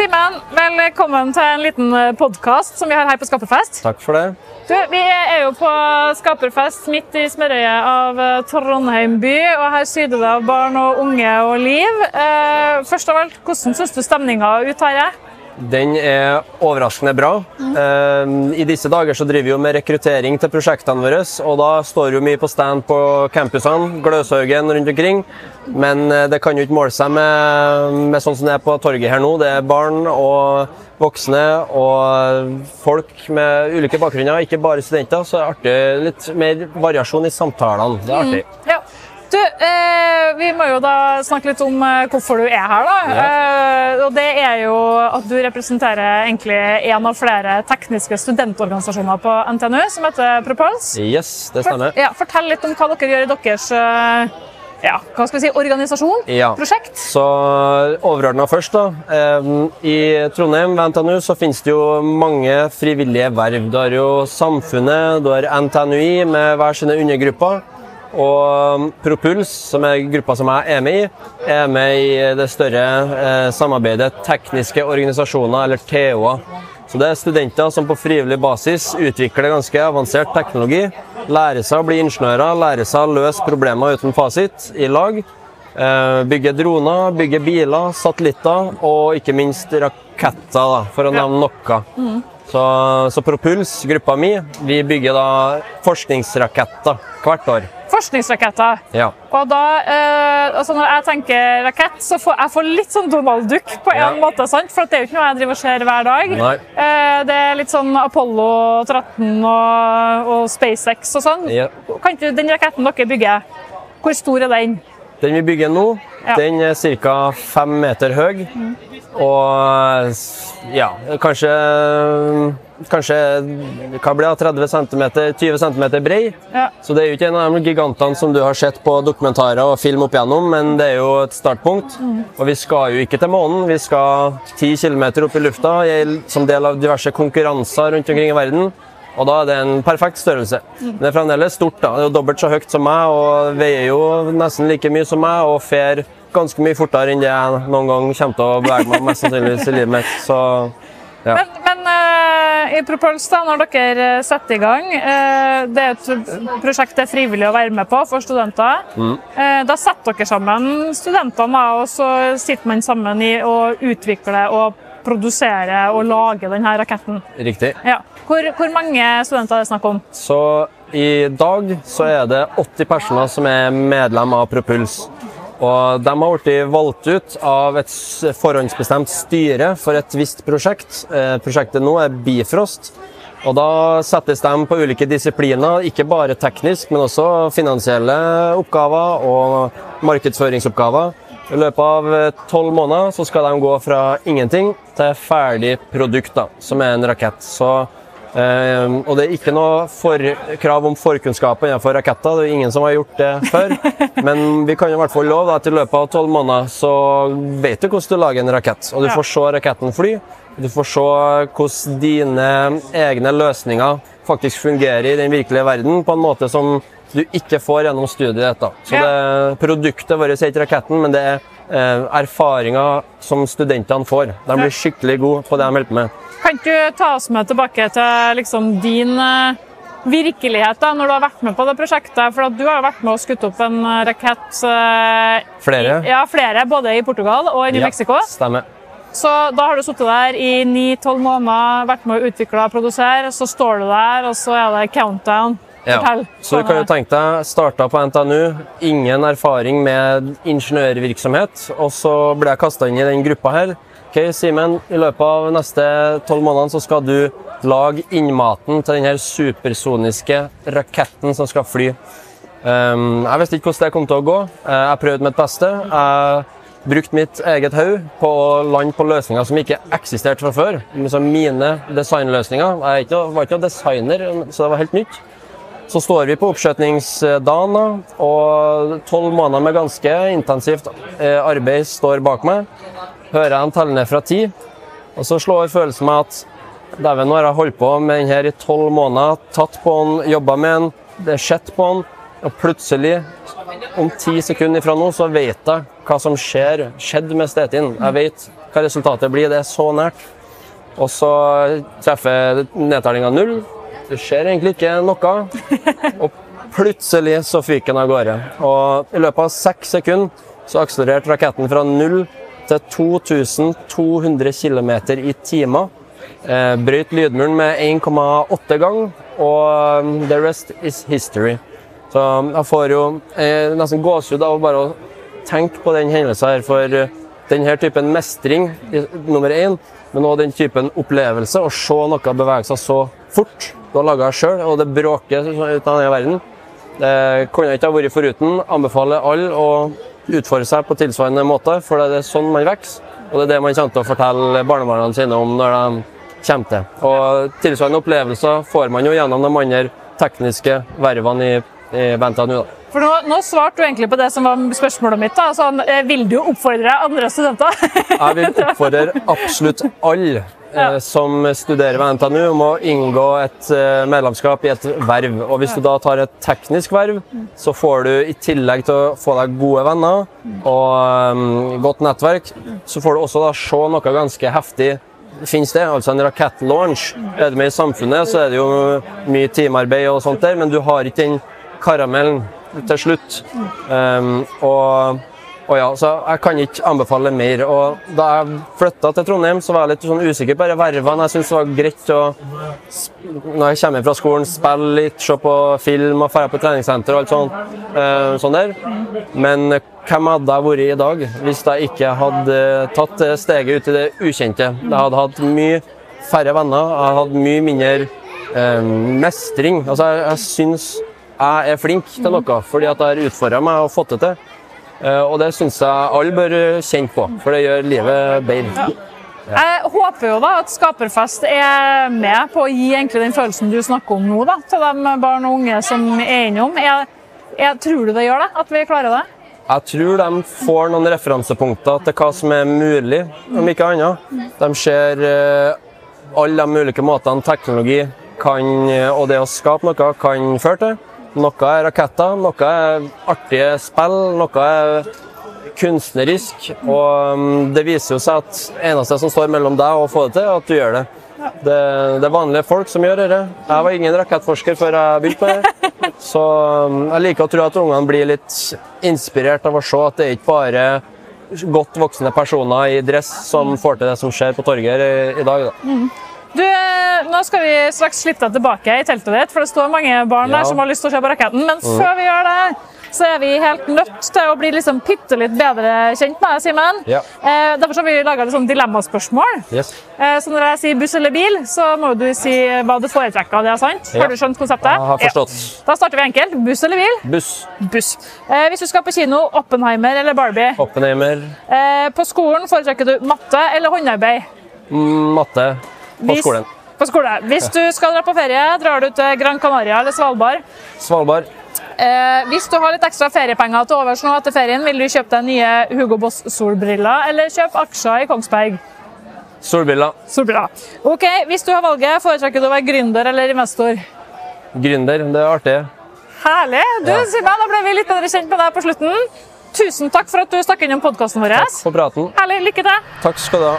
Simen, velkommen til en liten podkast som vi har her på Skaperfest. Takk for det. Du, vi er jo på Skaperfest midt i smørøyet av eh, Trondheim by, og her syder det av barn og unge og liv. Eh, først av alt, hvordan syns du stemninga ut her er? Den er overraskende bra. Eh, I disse dager så driver vi jo med rekruttering til prosjektene våre, og da står jo mye på stand på campusene, Gløshaugen rundt omkring. Men eh, det kan jo ikke måle seg med, med sånn som det er på torget her nå. Det er barn og voksne og folk med ulike bakgrunner, ikke bare studenter. Så det er artig. Litt mer variasjon i samtalene. Det er artig. Ja. Du, eh, vi må jo da snakke litt om eh, hvorfor du er her. da. Ja. Eh, og det er jo at du representerer egentlig en av flere tekniske studentorganisasjoner på NTNU, som heter Propulse. Yes, det stemmer. Ja, fortell litt om hva dere gjør i deres eh, ja, hva skal vi si, organisasjon, Ja. prosjekt. Så overordna først, da. Eh, I Trondheim ved NTNU så finnes det jo mange frivillige verv. Du har jo Samfunnet, du har NTNUI med hver sine undergrupper. Og Propuls, som er gruppa som jeg er med i, er med i det større eh, samarbeidet Tekniske organisasjoner, eller TO-er. Så det er studenter som på frivillig basis utvikler ganske avansert teknologi. Lærer seg å bli ingeniører, lærer seg å løse problemer uten fasit i lag. Eh, Bygge droner, bygge biler, satellitter og ikke minst raketter, da, for å nevne noe. Så, så Propuls, gruppa mi, vi bygger da forskningsraketter hvert år. Forskningsraketter. Ja. Og da, eh, altså Når jeg tenker rakett, så får jeg får litt sånn Donald Duck på en Ja. måte. sant? For det er jo ikke noe jeg driver og ser hver dag. Eh, det er litt sånn Apollo 13 og, og SpaceX og sånn. Ja. Kan ikke Den raketten dere bygger, hvor stor er den? Den vi bygger nå, Ja. den er ca. fem meter høy. Og ja, kanskje Kanskje hva blir det, 30 cm, 20 cm brei. Ja. Så det er jo ikke en av de gigantene som du har sett på dokumentarer og film opp igjennom, men det er jo et startpunkt. Og vi skal jo ikke til månen, vi skal 10 km opp i lufta som del av diverse konkurranser rundt omkring i verden. Og da er det en perfekt størrelse. Men det er fremdeles stort. da. Det er jo dobbelt så høyt som meg og veier jo nesten like mye som meg og fer ganske mye fortere enn det jeg noen gang kommer til å bevege meg mest sannsynligvis i livet mitt. Så ja. Men, men uh, i Propulse, da, når dere eh, setter i gang uh, Det er et prosjekt det er frivillig å være med på for studenter. Mm. Uh, da setter dere sammen studentene, og så sitter man sammen i å utvikle og produsere og lage denne raketten. Riktig. Ja. Hvor, hvor mange studenter er det snakk om? Så i dag så er det 80 personer som er medlem av Propuls. Og de har blitt valgt ut av et forhåndsbestemt styre for et visst prosjekt. Eh, prosjektet nå er Bifrost. Og da settes de på ulike disipliner, ikke bare teknisk, men også finansielle oppgaver og markedsføringsoppgaver. I løpet av eh, tolv måneder så skal de gå fra ingenting til ferdig produkt, da, som er en rakett. Så Eh, og det er ikke noe for, krav om forkunnskaper innenfor raketter. Det er ingen som har gjort det før. Men vi kan i hvert fall love at i løpet av tolv måneder så vet du hvordan du lager en rakett. Og du får se raketten fly. Du får se hvordan dine egne løsninger faktisk fungerer i den virkelige verden på en måte som du ikke får gjennom studiet da. Så det, produktet vårt er ikke raketten, men det er eh, erfaringer som studentene får. De blir skikkelig gode på det de holder på med. Kan ikke du ta oss med tilbake til liksom, din eh, virkelighet da, når du har vært med på det prosjektet? For du har jo vært med og skutt opp en eh, rakett eh, Flere? I, ja, flere, både i Portugal og i New Ja, Mexico. Stemmer. Så da har du sittet der i ni-tolv måneder, vært med å utvikle og produsere. Så står du der, og så er det countdown. Ja. Fortell. Så du kan jo tenke deg, starta på NTNU, ingen erfaring med ingeniørvirksomhet, og så ble jeg kasta inn i den gruppa her. Ok, Simen, i løpet av neste tolv månedene så skal du lage innmaten til denne supersoniske raketten som skal fly. Um, jeg visste ikke hvordan det kom til å gå. Eh, Jeg prøvde mitt beste. Jeg brukte mitt eget hode på å lande på løsninger som ikke eksisterte fra før. Liksom mine designløsninger. Jeg er ikke, var ikke noen designer, så det var helt nytt. Så står vi på oppskjøtningsdagen, og tolv måneder med ganske intensivt eh, arbeid står bak meg. Hører jeg en telle ned fra ti, og så slår følelsen meg at dæven, nå har jeg holdt på med den her i tolv måneder, tatt på den, jobba med den, det er sett på den, Og plutselig, om ti sekunder fra nå, så vet jeg hva som skjer, skjedde med Stetin. Jeg vet hva resultatet blir. Det er så nært. Og så treffer nedtellinga null. Det skjer egentlig ikke noe. Og plutselig så fyker den av gårde. Og i løpet av seks sekunder så akselererte raketten fra null til 2200 km i timen. Eh, brøt lydmuren med 1,8 gang, og um, the rest is history. Så jeg får jo jeg nesten gåsehud av bare å tenke på den hendelsen her, for uh, denne typen mestring, nummer én, men også den typen opplevelse, å se noe bevege seg så fort. Du har laga det sjøl, og det bråker ut av denne verden. Det kunne jeg ikke ha vært foruten. Anbefaler alle å utfordre seg på tilsvarende måte, for det er sånn man vokser. Og det er det man kommer til å fortelle barnebarna sine om når de kommer til. Og tilsvarende opplevelser får man jo gjennom de andre tekniske vervene i, i NTNU. da. For nå, nå svarte du egentlig på det som var spørsmålet mitt. da. Sånn, vil du oppfordre andre studenter? Jeg vil oppfordre absolutt alle eh, som studerer ved NTNU, om å inngå et eh, medlemskap i et verv. Og hvis du da tar et teknisk verv, så får du i tillegg til å få deg gode venner og um, godt nettverk, så får du også da se noe ganske heftig finnes det, altså en rakettlaunch. Er du med i samfunnet, så er det jo mye teamarbeid og sånt der, men du har ikke den karamellen til slutt. Um, og, og ja, så jeg kan ikke anbefale mer. Og da jeg flytta til Trondheim, så var jeg litt sånn usikker på vervene. Jeg syntes det var greit å, når jeg kommer fra skolen, spille litt, se på film og dra på treningssenter og alt sånt. eh, sånn der. Men hvem hadde jeg vært i dag hvis jeg ikke hadde tatt steget ut i det ukjente? Jeg hadde hatt mye færre venner, jeg hadde hatt mye mindre um, mestring. Altså, jeg, jeg syns jeg er flink til noe fordi at jeg har utfordra meg og fått det til. Eh, og det syns jeg alle bør kjenne på, for det gjør livet bedre. Jeg håper jo da at Skaperfest er med på å gi egentlig den følelsen du snakker om nå, da, til de barn og unge som er innom. Jeg, jeg, tror du det gjør det? At vi klarer det? Jeg tror de får noen referansepunkter til hva som er mulig, om ikke annet. De ser eh, alle de ulike måtene teknologi kan, eh, og det å skape noe kan føre til. Noe er raketter, noe er artige spill, noe er kunstnerisk. Og mm, det viser jo seg at eneste som står mellom deg og å få det til, er at du gjør det. Det, det er vanlige folk som gjør dette. Jeg var ingen rakettforsker før jeg begynte med det. Så mm, jeg liker å tro at ungene blir litt inspirert av å se at det er ikke bare godt voksne personer i dress som får til det som skjer på torget i, i dag. Da. Du, eh, nå skal vi straks slippe deg tilbake i teltet ditt, for det står mange barn Ja. der som har lyst til å se på raketten. Men før vi gjør det, så er vi helt nødt til å bli liksom bitte litt bedre kjent med deg, Simen. Ja. Eh, derfor har vi laga sånn dilemmaspørsmål. Yes. Eh, så når jeg sier buss eller bil, så må du si hva du foretrekker. Det er sant? Ja. Har du skjønt konseptet? Jeg har forstått. Da starter vi enkelt. Buss eller bil? Buss, Buss. Eh, hvis du skal på kino, Oppenheimer eller Barbie? Oppenheimer, Eh, på skolen foretrekker du matte eller håndarbeid? mm, matte på Hvis- skolen. På skole. Hvis du skal dra på ferie, drar du til Gran Canaria eller Svalbard. Svalbard, Eh, hvis du har litt ekstra feriepenger til overs nå etter ferien, vil du kjøpe deg nye Hugo Boss solbriller eller kjøpe aksjer i Kongsberg? solbriller, Solbriller. Ok, Hvis du har valget, foretrekker du å være gründer eller investor? gründer, det er artig. Herlig! Du, Ja. Simen, da ble vi litt bedre kjent med deg på slutten. Tusen takk for at du stakk innom podkasten vår. Takk for praten. Herlig. Lykke til! Takk skal du ha.